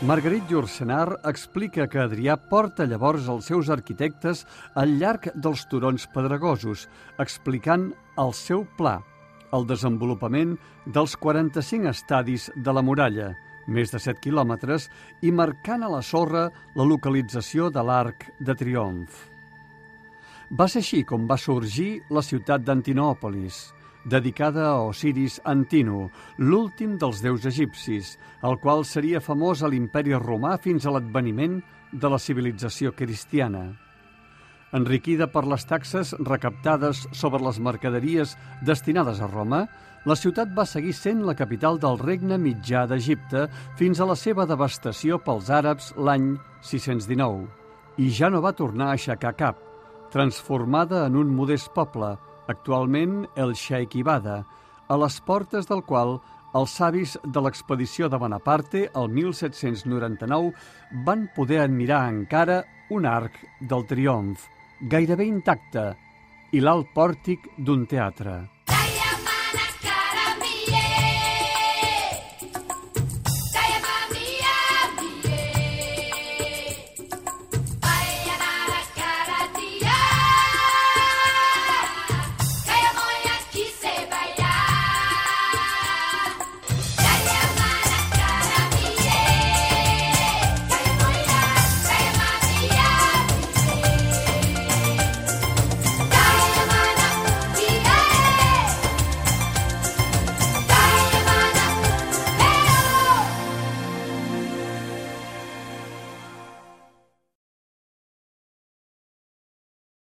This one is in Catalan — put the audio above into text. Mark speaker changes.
Speaker 1: Marguerite Yourcenar explica que Adrià porta llavors els seus arquitectes al llarg dels turons pedregosos, explicant el seu pla, el desenvolupament dels 45 estadis de la muralla, més de 7 quilòmetres, i marcant a la sorra la localització de l'Arc de Triomf. Va ser així com va sorgir la ciutat d'Antinòpolis, dedicada a Osiris Antino, l'últim dels déus egipcis, el qual seria famós a l'imperi romà fins a l'adveniment de la civilització cristiana. Enriquida per les taxes recaptades sobre les mercaderies destinades a Roma, la ciutat va seguir sent la capital del regne mitjà d'Egipte fins a la seva devastació pels àrabs l'any 619, i ja no va tornar a aixecar cap, transformada en un modest poble, actualment el Sheikh Ibada, a les portes del qual els savis de l'expedició de Bonaparte el 1799 van poder admirar encara un arc del triomf, gairebé intacte, i l'alt pòrtic d'un teatre.